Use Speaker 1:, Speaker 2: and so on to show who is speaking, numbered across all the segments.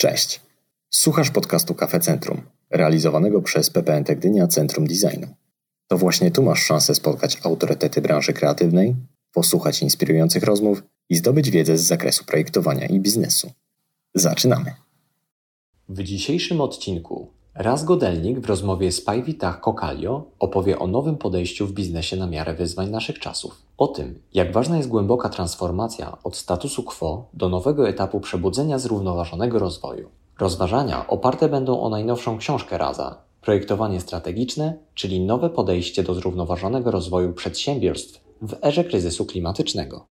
Speaker 1: Cześć. Słuchasz podcastu Kafe Centrum, realizowanego przez PPNT Gdynia Centrum Designu. To właśnie tu masz szansę spotkać autorytety branży kreatywnej, posłuchać inspirujących rozmów i zdobyć wiedzę z zakresu projektowania i biznesu. Zaczynamy.
Speaker 2: W dzisiejszym odcinku Raz Godelnik w rozmowie z Pajwitach Kokalio opowie o nowym podejściu w biznesie na miarę wyzwań naszych czasów. O tym, jak ważna jest głęboka transformacja od statusu quo do nowego etapu przebudzenia zrównoważonego rozwoju. Rozważania oparte będą o najnowszą książkę Raza Projektowanie strategiczne, czyli nowe podejście do zrównoważonego rozwoju przedsiębiorstw w erze kryzysu klimatycznego.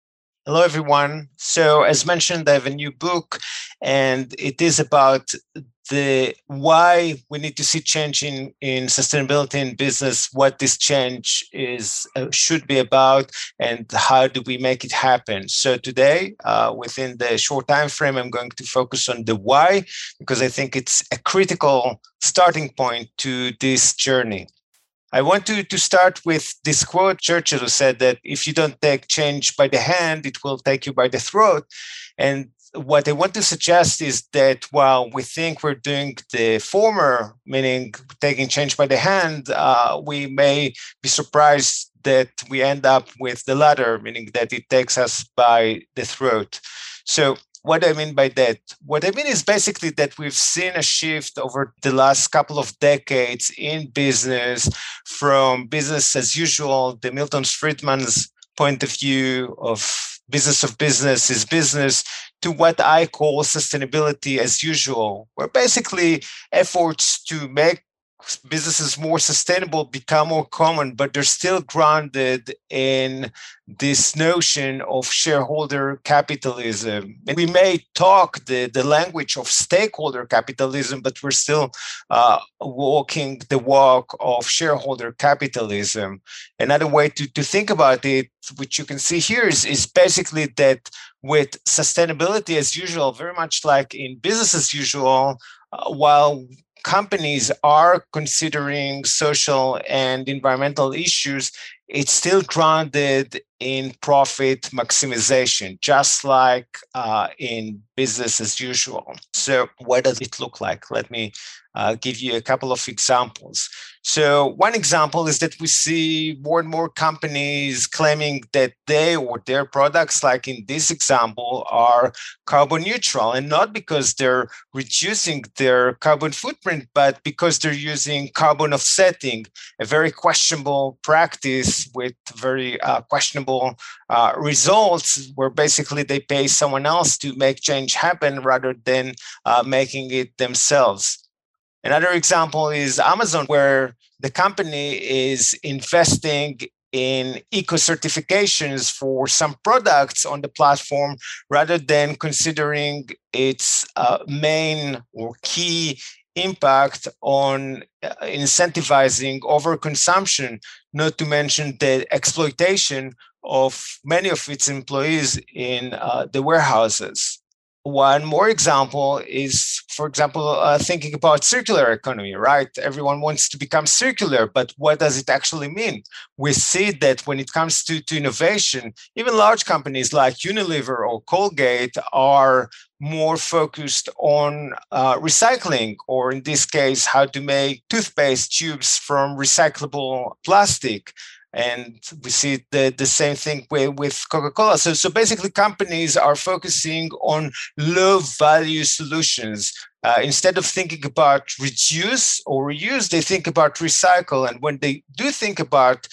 Speaker 3: Hello, everyone. So, as mentioned, I have a new book, and it is about the why we need to see change in, in sustainability in business, what this change is uh, should be about, and how do we make it happen. So today, uh, within the short time frame, I'm going to focus on the why because I think it's a critical starting point to this journey. I want to, to start with this quote Churchill said that if you don't take change by the hand, it will take you by the throat. And what I want to suggest is that while we think we're doing the former, meaning taking change by the hand, uh, we may be surprised that we end up with the latter, meaning that it takes us by the throat. So, what I mean by that? What I mean is basically that we've seen a shift over the last couple of decades in business from business as usual, the Milton Friedman's point of view of business of business is business to what I call sustainability as usual, where basically efforts to make businesses more sustainable become more common, but they're still grounded in this notion of shareholder capitalism. And we may talk the, the language of stakeholder capitalism, but we're still uh, walking the walk of shareholder capitalism. Another way to, to think about it, which you can see here, is, is basically that with sustainability as usual, very much like in business as usual, uh, while companies are considering social and environmental issues, it's still grounded in profit maximization, just like uh, in business as usual. So, what does it look like? Let me uh, give you a couple of examples. So, one example is that we see more and more companies claiming that they or their products, like in this example, are carbon neutral, and not because they're reducing their carbon footprint, but because they're using carbon offsetting, a very questionable practice with very uh, questionable uh, results, where basically they pay someone else to make change happen rather than uh, making it themselves. Another example is Amazon, where the company is investing in eco certifications for some products on the platform rather than considering its uh, main or key impact on uh, incentivizing overconsumption, not to mention the exploitation of many of its employees in uh, the warehouses. One more example is, for example, uh, thinking about circular economy, right? Everyone wants to become circular, but what does it actually mean? We see that when it comes to, to innovation, even large companies like Unilever or Colgate are more focused on uh, recycling, or in this case, how to make toothpaste tubes from recyclable plastic and we see the, the same thing with, coca-cola. So, so basically companies are focusing on low value solutions. Uh, instead of thinking about reduce or reuse they think about recycle. And when they do think about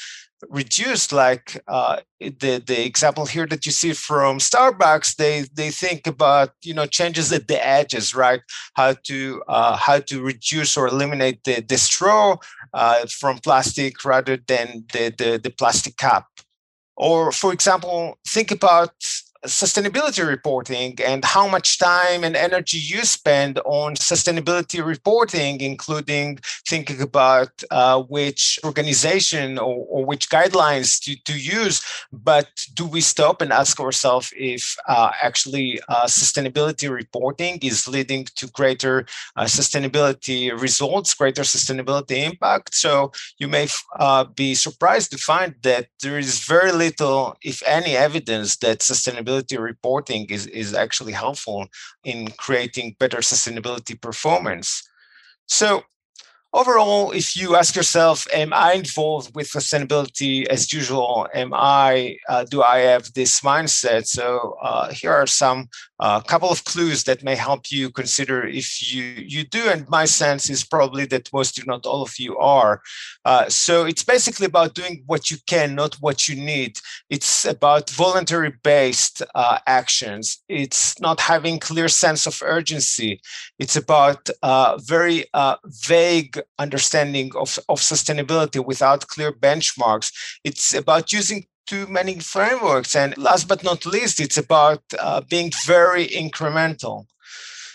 Speaker 3: reduced like uh, the the example here that you see from starbucks they they think about you know changes at the edges right? How to uh, how to reduce or eliminate the, the straw uh, from plastic rather than the, the the plastic cup. Or for example think about sustainability reporting and how much time and energy you spend on sustainability reporting, including thinking about uh, which organization or, or, which guidelines to, to use. But do we stop and ask ourselves if uh, actually uh, sustainability reporting is leading to greater uh, sustainability results, greater sustainability impact? So you may uh, be surprised to find that there is very little, if any, evidence that sustainability sustainability reporting is, is actually helpful in creating better sustainability performance. So overall, if you ask yourself, am I involved with sustainability as usual? Am I, uh, do I have this mindset? So uh, here are some a couple of clues that may help you consider if you you do and my sense is probably that most if not all of you are. Uh, so it's basically about doing what you can not what you need. It's about voluntary based uh, actions. It's not having clear sense of urgency. It's about uh, very uh, vague understanding of, of sustainability without clear benchmarks. It's about using too many frameworks. And last but not least, it's about uh, being very incremental.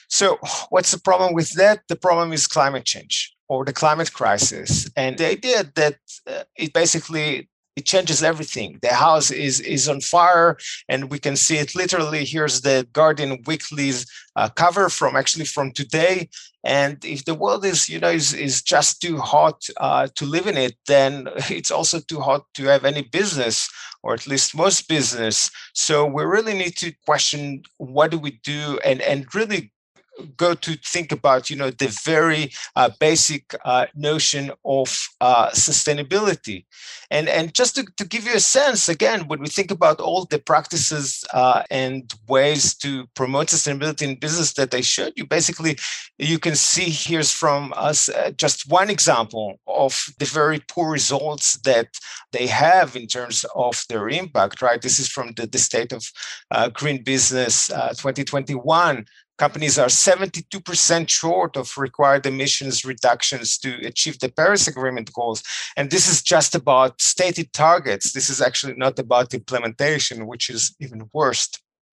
Speaker 3: So, what's the problem with that? The problem is climate change or the climate crisis. And the idea that uh, it basically it changes everything. The house is is on fire, and we can see it literally. Here's the Guardian Weekly's uh, cover from actually from today. And if the world is you know is, is just too hot uh, to live in it, then it's also too hot to have any business, or at least most business. So we really need to question what do we do, and and really go to think about you know the very uh, basic uh, notion of uh, sustainability. And and just to, to give you a sense again when we think about all the practices uh, and ways to promote sustainability in business that i showed you basically you can see here's from us uh, just one example of the very poor results that they have in terms of their impact right? This is from the, the state of green business 2021 companies are 72% short of required emissions reductions to achieve the Paris Agreement goals. And this is just about stated targets. This is actually not about implementation, which is even worse.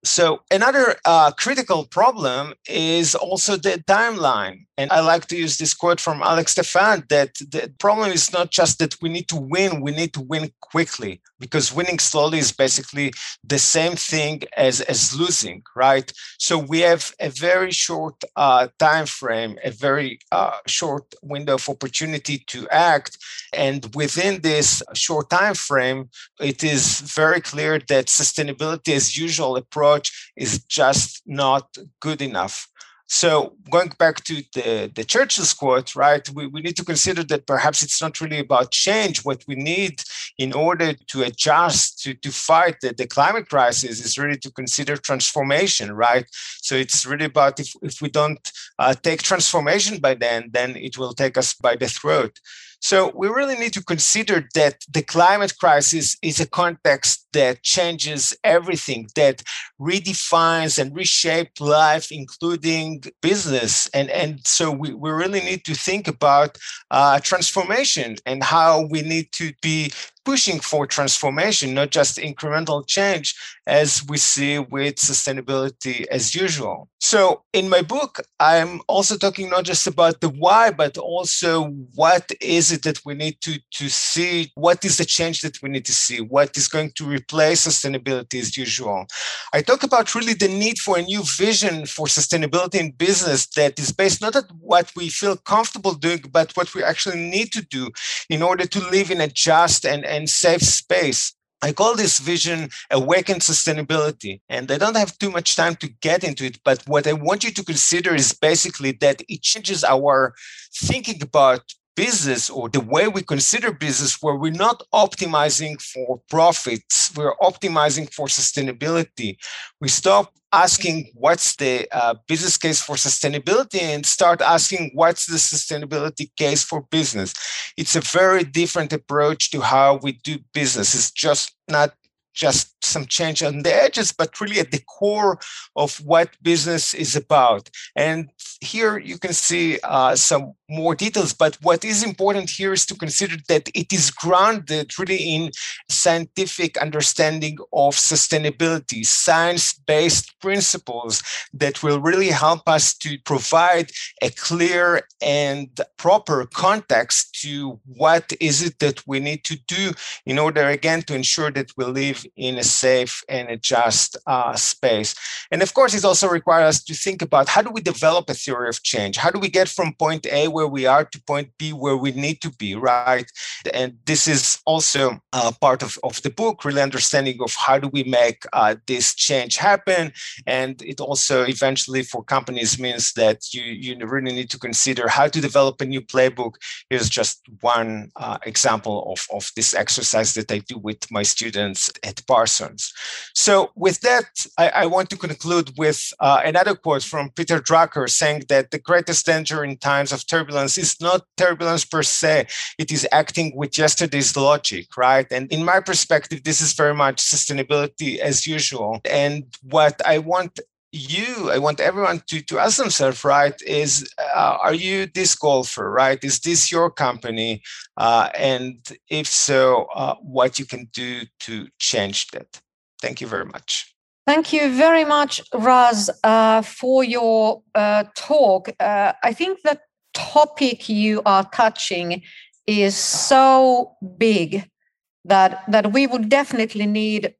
Speaker 3: So another uh, critical problem is also the timeline. And I like to use this quote from Alex Steffen that the problem is not just that we need to win, we need to win quickly because winning slowly is basically the same thing as, as losing, right? So we have a very short uh, time frame, a very uh, short window of opportunity to act. And within this short time frame, it is very clear that sustainability as usual approach is just not good enough. So going back to the, the Churchill's quote, right, we, we need to consider that perhaps it's not really about change. What we need in order to adjust to, to fight the, the climate crisis is really to consider transformation, right? So it's really about if, if we don't uh, take transformation by then, then it will take us by the throat. So we really need to consider that the climate crisis is a context that changes everything, that redefines and reshapes life, including business. And, and so we, we really need to think about uh, transformation and how we need to be pushing for transformation, not just incremental change, as we see with sustainability as usual. So, in my book, I'm also talking not just about the why, but also what is it that we need to, to see? What is the change that we need to see? What is going to replace sustainability as usual? I talk about really the need for a new vision for sustainability in business that is based not on what we feel comfortable doing, but what we actually need to do in order to live in a just and, and safe space. I call this vision awakened sustainability. And I don't have too much time to get into it, but what I want you to consider is basically that it changes our thinking about business or the way we consider business where we're not optimizing for profits we're optimizing for sustainability. We stop asking what's the uh, business case for sustainability and start asking what's the sustainability case for business. It's a very different approach to how we do business. It's just not just some change on the edges, but really at the core of what business is about. And here you can see uh, some more details, but what is important here is to consider that it is grounded really in scientific understanding of sustainability, science based principles that will really help us to provide a clear and proper context to what is it that we need to do in order, again, to ensure that we live in a safe and a just uh, space. And of course, it also requires us to think about how do we develop a theory of change? How do we get from point A where we are to point B where we need to be, right? And this is also uh, part of, of the book, really understanding of how do we make uh, this change happen. And it also eventually for companies means that you, you really need to consider how to develop a new playbook. Here's just one uh, example of, of this exercise that I do with my students at Parsons. So with that, I, I want to conclude with uh, another quote from Peter Drucker saying that the greatest danger in times of turbulence is not turbulence per se, it is acting with yesterday's logic, right? And in my perspective, this is very much sustainability as usual. And what I want you i want everyone to, to ask themselves right is uh, are you this golfer right? Is this your company? Uh, and if so uh, what you can do to change that. Thank you very much.
Speaker 4: Thank you very much raz uh, for your uh, talk. Uh, i think the topic you are touching is so big that that we would definitely need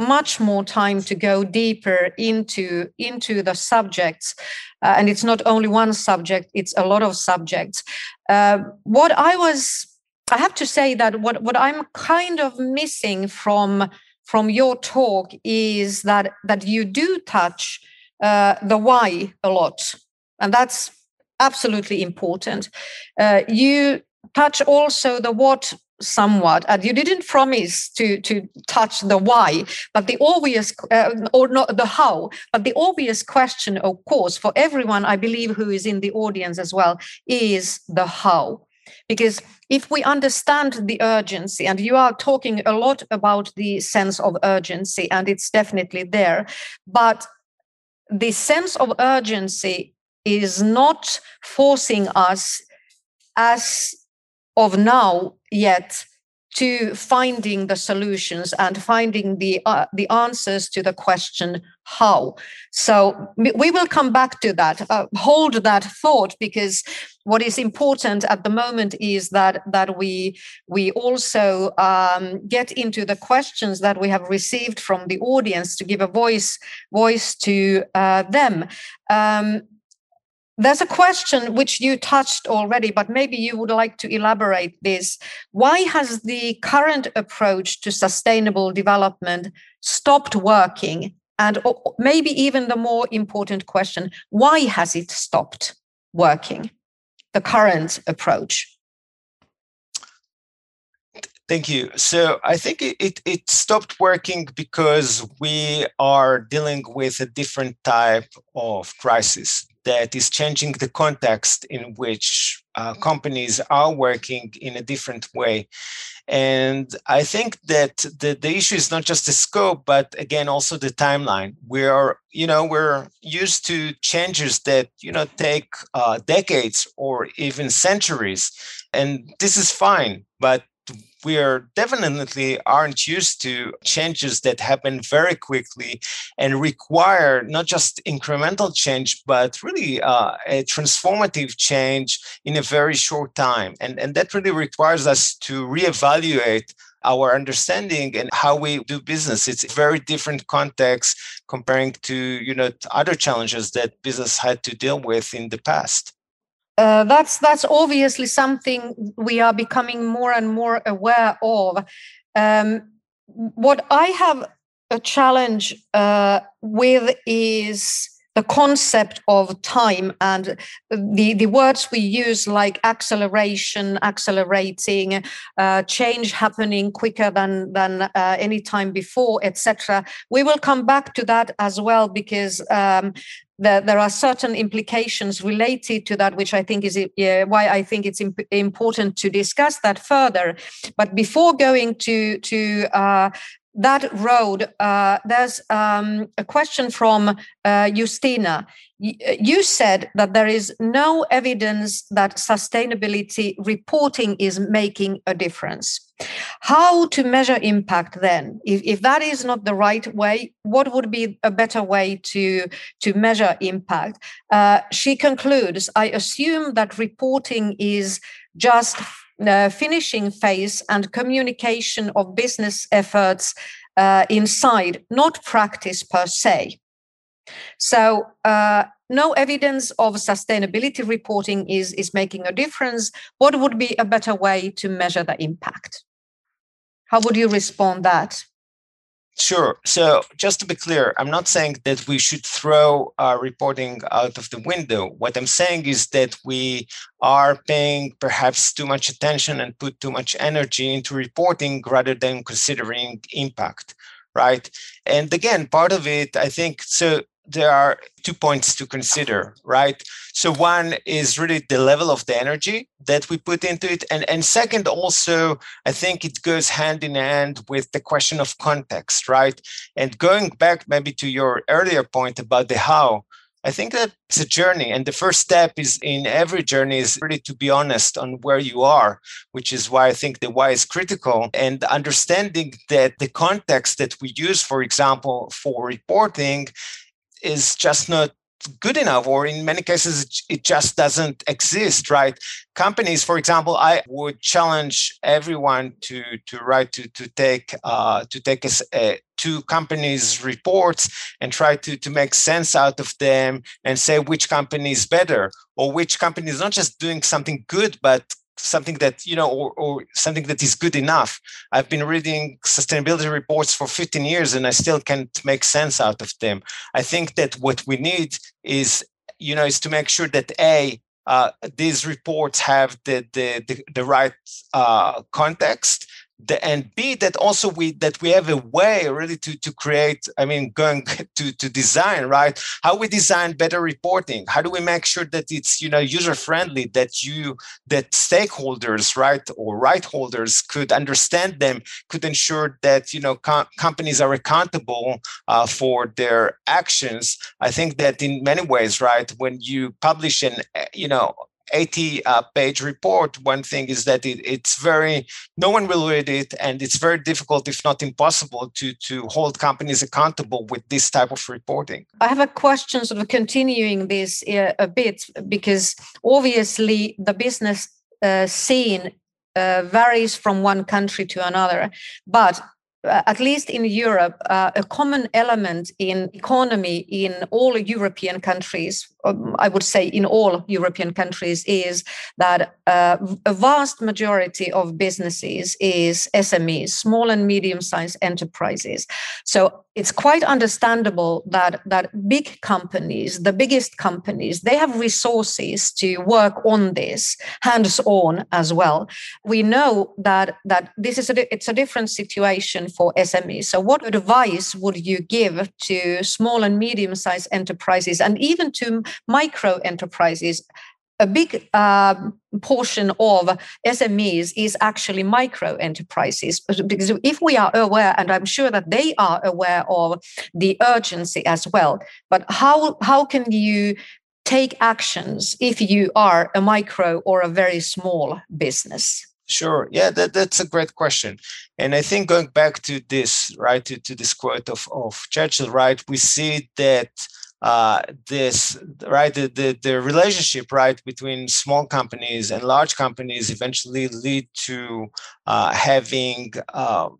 Speaker 4: much more time to go deeper into into the subjects. Uh, and it's not only one subject it's a lot of subjects. Uh, what i was i have to say that what what i'm kind of missing from from your talk is that that you do touch uh, the why a lot. And that's absolutely important. Uh, you touch also the what somewhat and you didn't promise to to touch the why but the obvious uh, or not the how but the obvious question of course for everyone i believe who is in the audience as well is the how. Because if we understand the urgency and you are talking a lot about the sense of urgency and it's definitely there but the sense of urgency is not forcing us as of now yet to finding the solutions and finding the uh, the answers to the question how? So we will come back to that uh, hold that thought because what is important at the moment is that that we we also um, get into the questions that we have received from the audience to give a voice voice to uh, them. Um, there's a question which you touched already, but maybe you would like to elaborate this. Why has the current approach to sustainable development stopped working? And maybe even the more important question why has it stopped working, the current approach?
Speaker 3: Thank you. So I think it, it, stopped working because we are dealing with a different type of crisis that is changing the context in which uh, companies are working in a different way. And I think that the, the issue is not just the scope, but again, also the timeline. We are, you know, we're used to changes that, you know, take uh, decades or even centuries. And this is fine. But we are definitely aren't used to changes that happen very quickly and require not just incremental change but really uh, a transformative change in a very short time. And, and that really requires us to reevaluate our understanding and how we do business. It's a very different context comparing to you know other challenges that business had to deal with in the past
Speaker 4: uh, that's that's obviously something we are becoming more and more aware of. Um, what I have a challenge uh, with is the concept of time and the, the words we use like acceleration accelerating uh, change happening quicker than than uh, any time before etc we will come back to that as well because um, the, there are certain implications related to that, which I think is why I think it's imp- important to discuss that further. But before going to to uh, that road, uh, there's um, a question from uh, Justina. You said that there is no evidence that sustainability reporting is making a difference. How to measure impact then? If, if that is not the right way, what would be a better way to, to measure impact? Uh, she concludes I assume that reporting is just uh, finishing phase and communication of business efforts uh, inside, not practice per se. So, uh, no evidence of sustainability reporting is, is making a difference. What would be a better way to measure the impact? How would you respond that?
Speaker 3: Sure. So just to be clear, I'm not saying that we should throw our reporting out of the window. What I'm saying is that we are paying perhaps too much attention and put too much energy into reporting rather than considering impact, right? And again, part of it, I think, so there are two points to consider, right? So one is really the level of the energy that we put into it. And, and second, also, I think it goes hand in hand with the question of context, right? And going back maybe to your earlier point about the how, I think that it's a journey. And the first step is in every journey is really to be honest on where you are, which is why I think the why is critical. And understanding that the context that we use, for example, for reporting is just not good enough or in many cases it just doesn't exist right? Companies for example i would challenge everyone to to write to to take uh, to take a, a, two companies reports and try to to make sense out of them and say which company is better or which company is not just doing something good but something that you know or, or something that is good enough. I've been reading sustainability reports for 15 years and i still can't make sense out of them. I think that what we need is you know is to make sure that a uh, these reports have the the the, the right uh, context the, and b that also we that we have a way really to to create i mean going to to design right? How we design better reporting. How do we make sure that it's you know user friendly that you that stakeholders right or right holders could understand them could ensure that you know com- companies are accountable uh, for their actions. I think that in many ways right when you publish an you know 80 uh, page report, one thing is that it, it's very, no one will read it, and it's very difficult, if not impossible, to, to hold companies accountable with this type of reporting.
Speaker 4: I have a question, sort of continuing this uh, a bit, because obviously the business uh, scene uh, varies from one country to another. But uh, at least in Europe, uh, a common element in economy in all European countries, um, I would say in all European countries, is that uh, a vast majority of businesses is SMEs, small and medium-sized enterprises. So it's quite understandable that that big companies, the biggest companies, they have resources to work on this hands-on as well. We know that that this is a it's a different situation for SMEs. So, what advice would you give to small and medium sized enterprises and even to micro enterprises? A big uh, portion of SMEs is actually micro enterprises. Because if we are aware, and I'm sure that they are aware of the urgency as well, but how, how can you take actions if you are a micro or a very small business?
Speaker 3: Sure. Yeah, that, that's a great question. And I think going back to this, right, to, to this quote of, of Churchill, right, we see that uh, this, right, the, the, the relationship, right, between small companies and large companies eventually lead to uh, having um,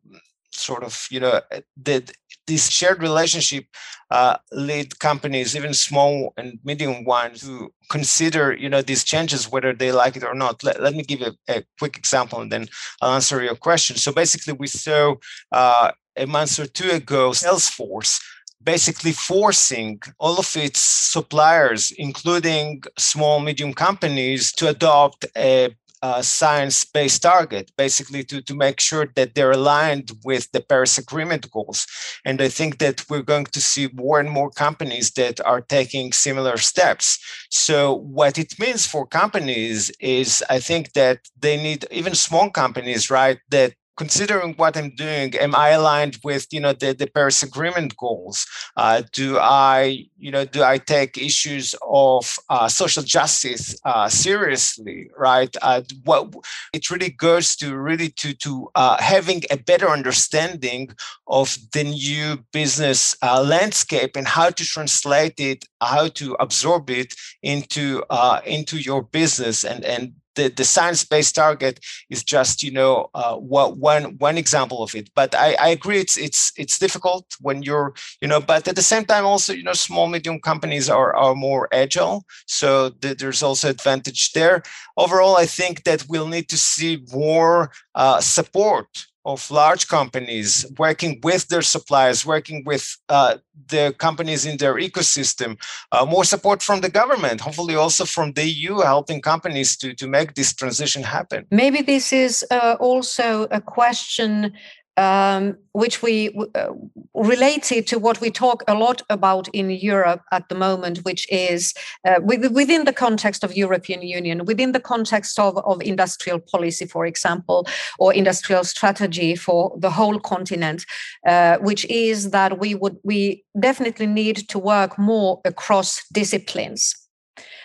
Speaker 3: sort of, you know, the, this shared relationship uh, lead companies, even small and medium ones, to consider you know these changes whether they like it or not. Let, let me give a, a quick example and then I'll answer your question. So basically, we saw uh, a month or two ago Salesforce basically forcing all of its suppliers, including small, medium companies, to adopt a uh, science-based target, basically to, to make sure that they're aligned with the Paris Agreement goals. And I think that we're going to see more and more companies that are taking similar steps. So what it means for companies is I think that they need even small companies, right, that considering what I'm doing, am I aligned with you know the, the Paris Agreement goals? Uh, do I you know do I take issues of uh, social justice uh, seriously? Right? Uh, what it really goes to really to to uh, having a better understanding of the new business uh, landscape and how to translate it, how to absorb it into into your business and and the, the science-based target is just you know uh, what one one example of it. But I, I agree it's it's it's difficult when you're you know but at the same time also you know small medium companies are are more agile. So th- there's also advantage there. Overall i think that we'll need to see more uh, support of large companies working with their suppliers, working with uh, the companies in their ecosystem, uh, more support from the government, hopefully also from the EU, helping companies to, to make this transition happen.
Speaker 4: Maybe this is uh, also a question um, which we uh, related to what we talk a lot about in Europe at the moment, which is uh, with, within the context of European Union, within the context of, of industrial policy, for example, or industrial strategy for the whole continent, uh, which is that we would we definitely need to work more across disciplines.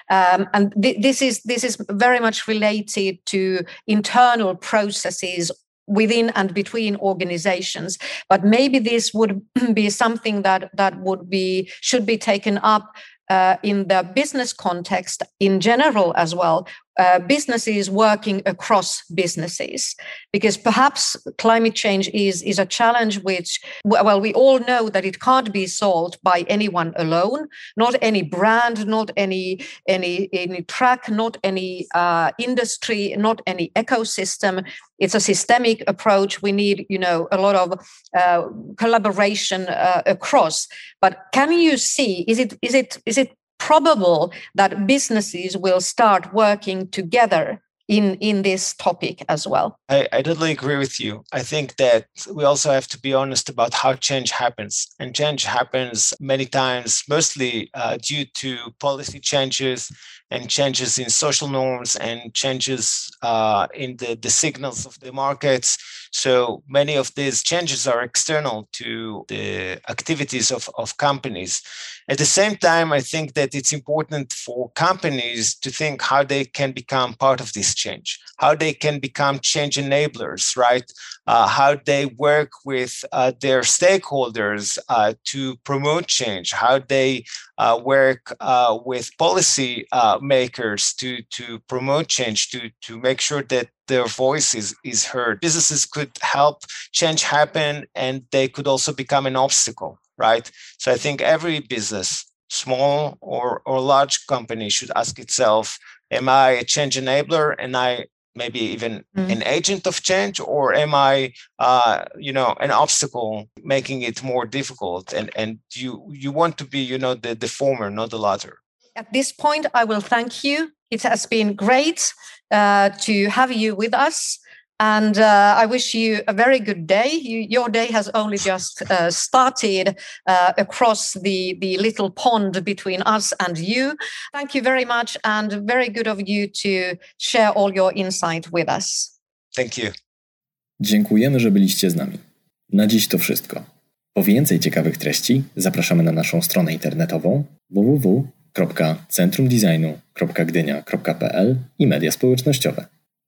Speaker 4: Um, and th- this is this is very much related to internal processes within and between organizations. But maybe this would be something that that would be should be taken up uh, in the business context in general as well. Uh, businesses working across businesses. Because perhaps climate change is is a challenge which well we all know that it can't be solved by anyone alone. Not any brand not any any any track not any uh, industry not any ecosystem it's a systemic approach. We need you know a lot of uh, collaboration uh, across. But can you see is it is it is it probable that businesses will start working together in in this topic as well?
Speaker 3: I, I totally agree with you. I think that we also have to be honest about how change happens. And change happens many times mostly uh, due to policy changes and changes in social norms and changes uh, in the, the signals of the markets so many of these changes are external to the activities of, of companies. At the same time, I think that it's important for companies to think how they can become part of this change, how they can become change enablers, right? Uh, how they work with uh, their stakeholders uh, to promote change, how they work uh, with policy uh, makers to, to promote change, to, to make sure that their voice is, is heard. Businesses could help change happen and they could also become an obstacle, right? So I think every business, small or, or large company, should ask itself, am I a change enabler and I maybe even mm. an agent of change or am i uh, you know an obstacle making it more difficult and and you you want to be you know the, the former not the latter
Speaker 4: at this point i will thank you it has been great uh, to have you with us. And uh, I wish you a very good day. You, your day has only just uh, started uh, across the, the little pond between us and you. Thank you very much, and very good of you to share all your insight with us.
Speaker 3: Thank you.
Speaker 1: Dziękujemy, że byliście z nami. Na dziś to wszystko. Po więcej ciekawych treści zapraszamy na naszą stronę internetową www www.centrumdesignu.gdynia.pl i media społecznościowe.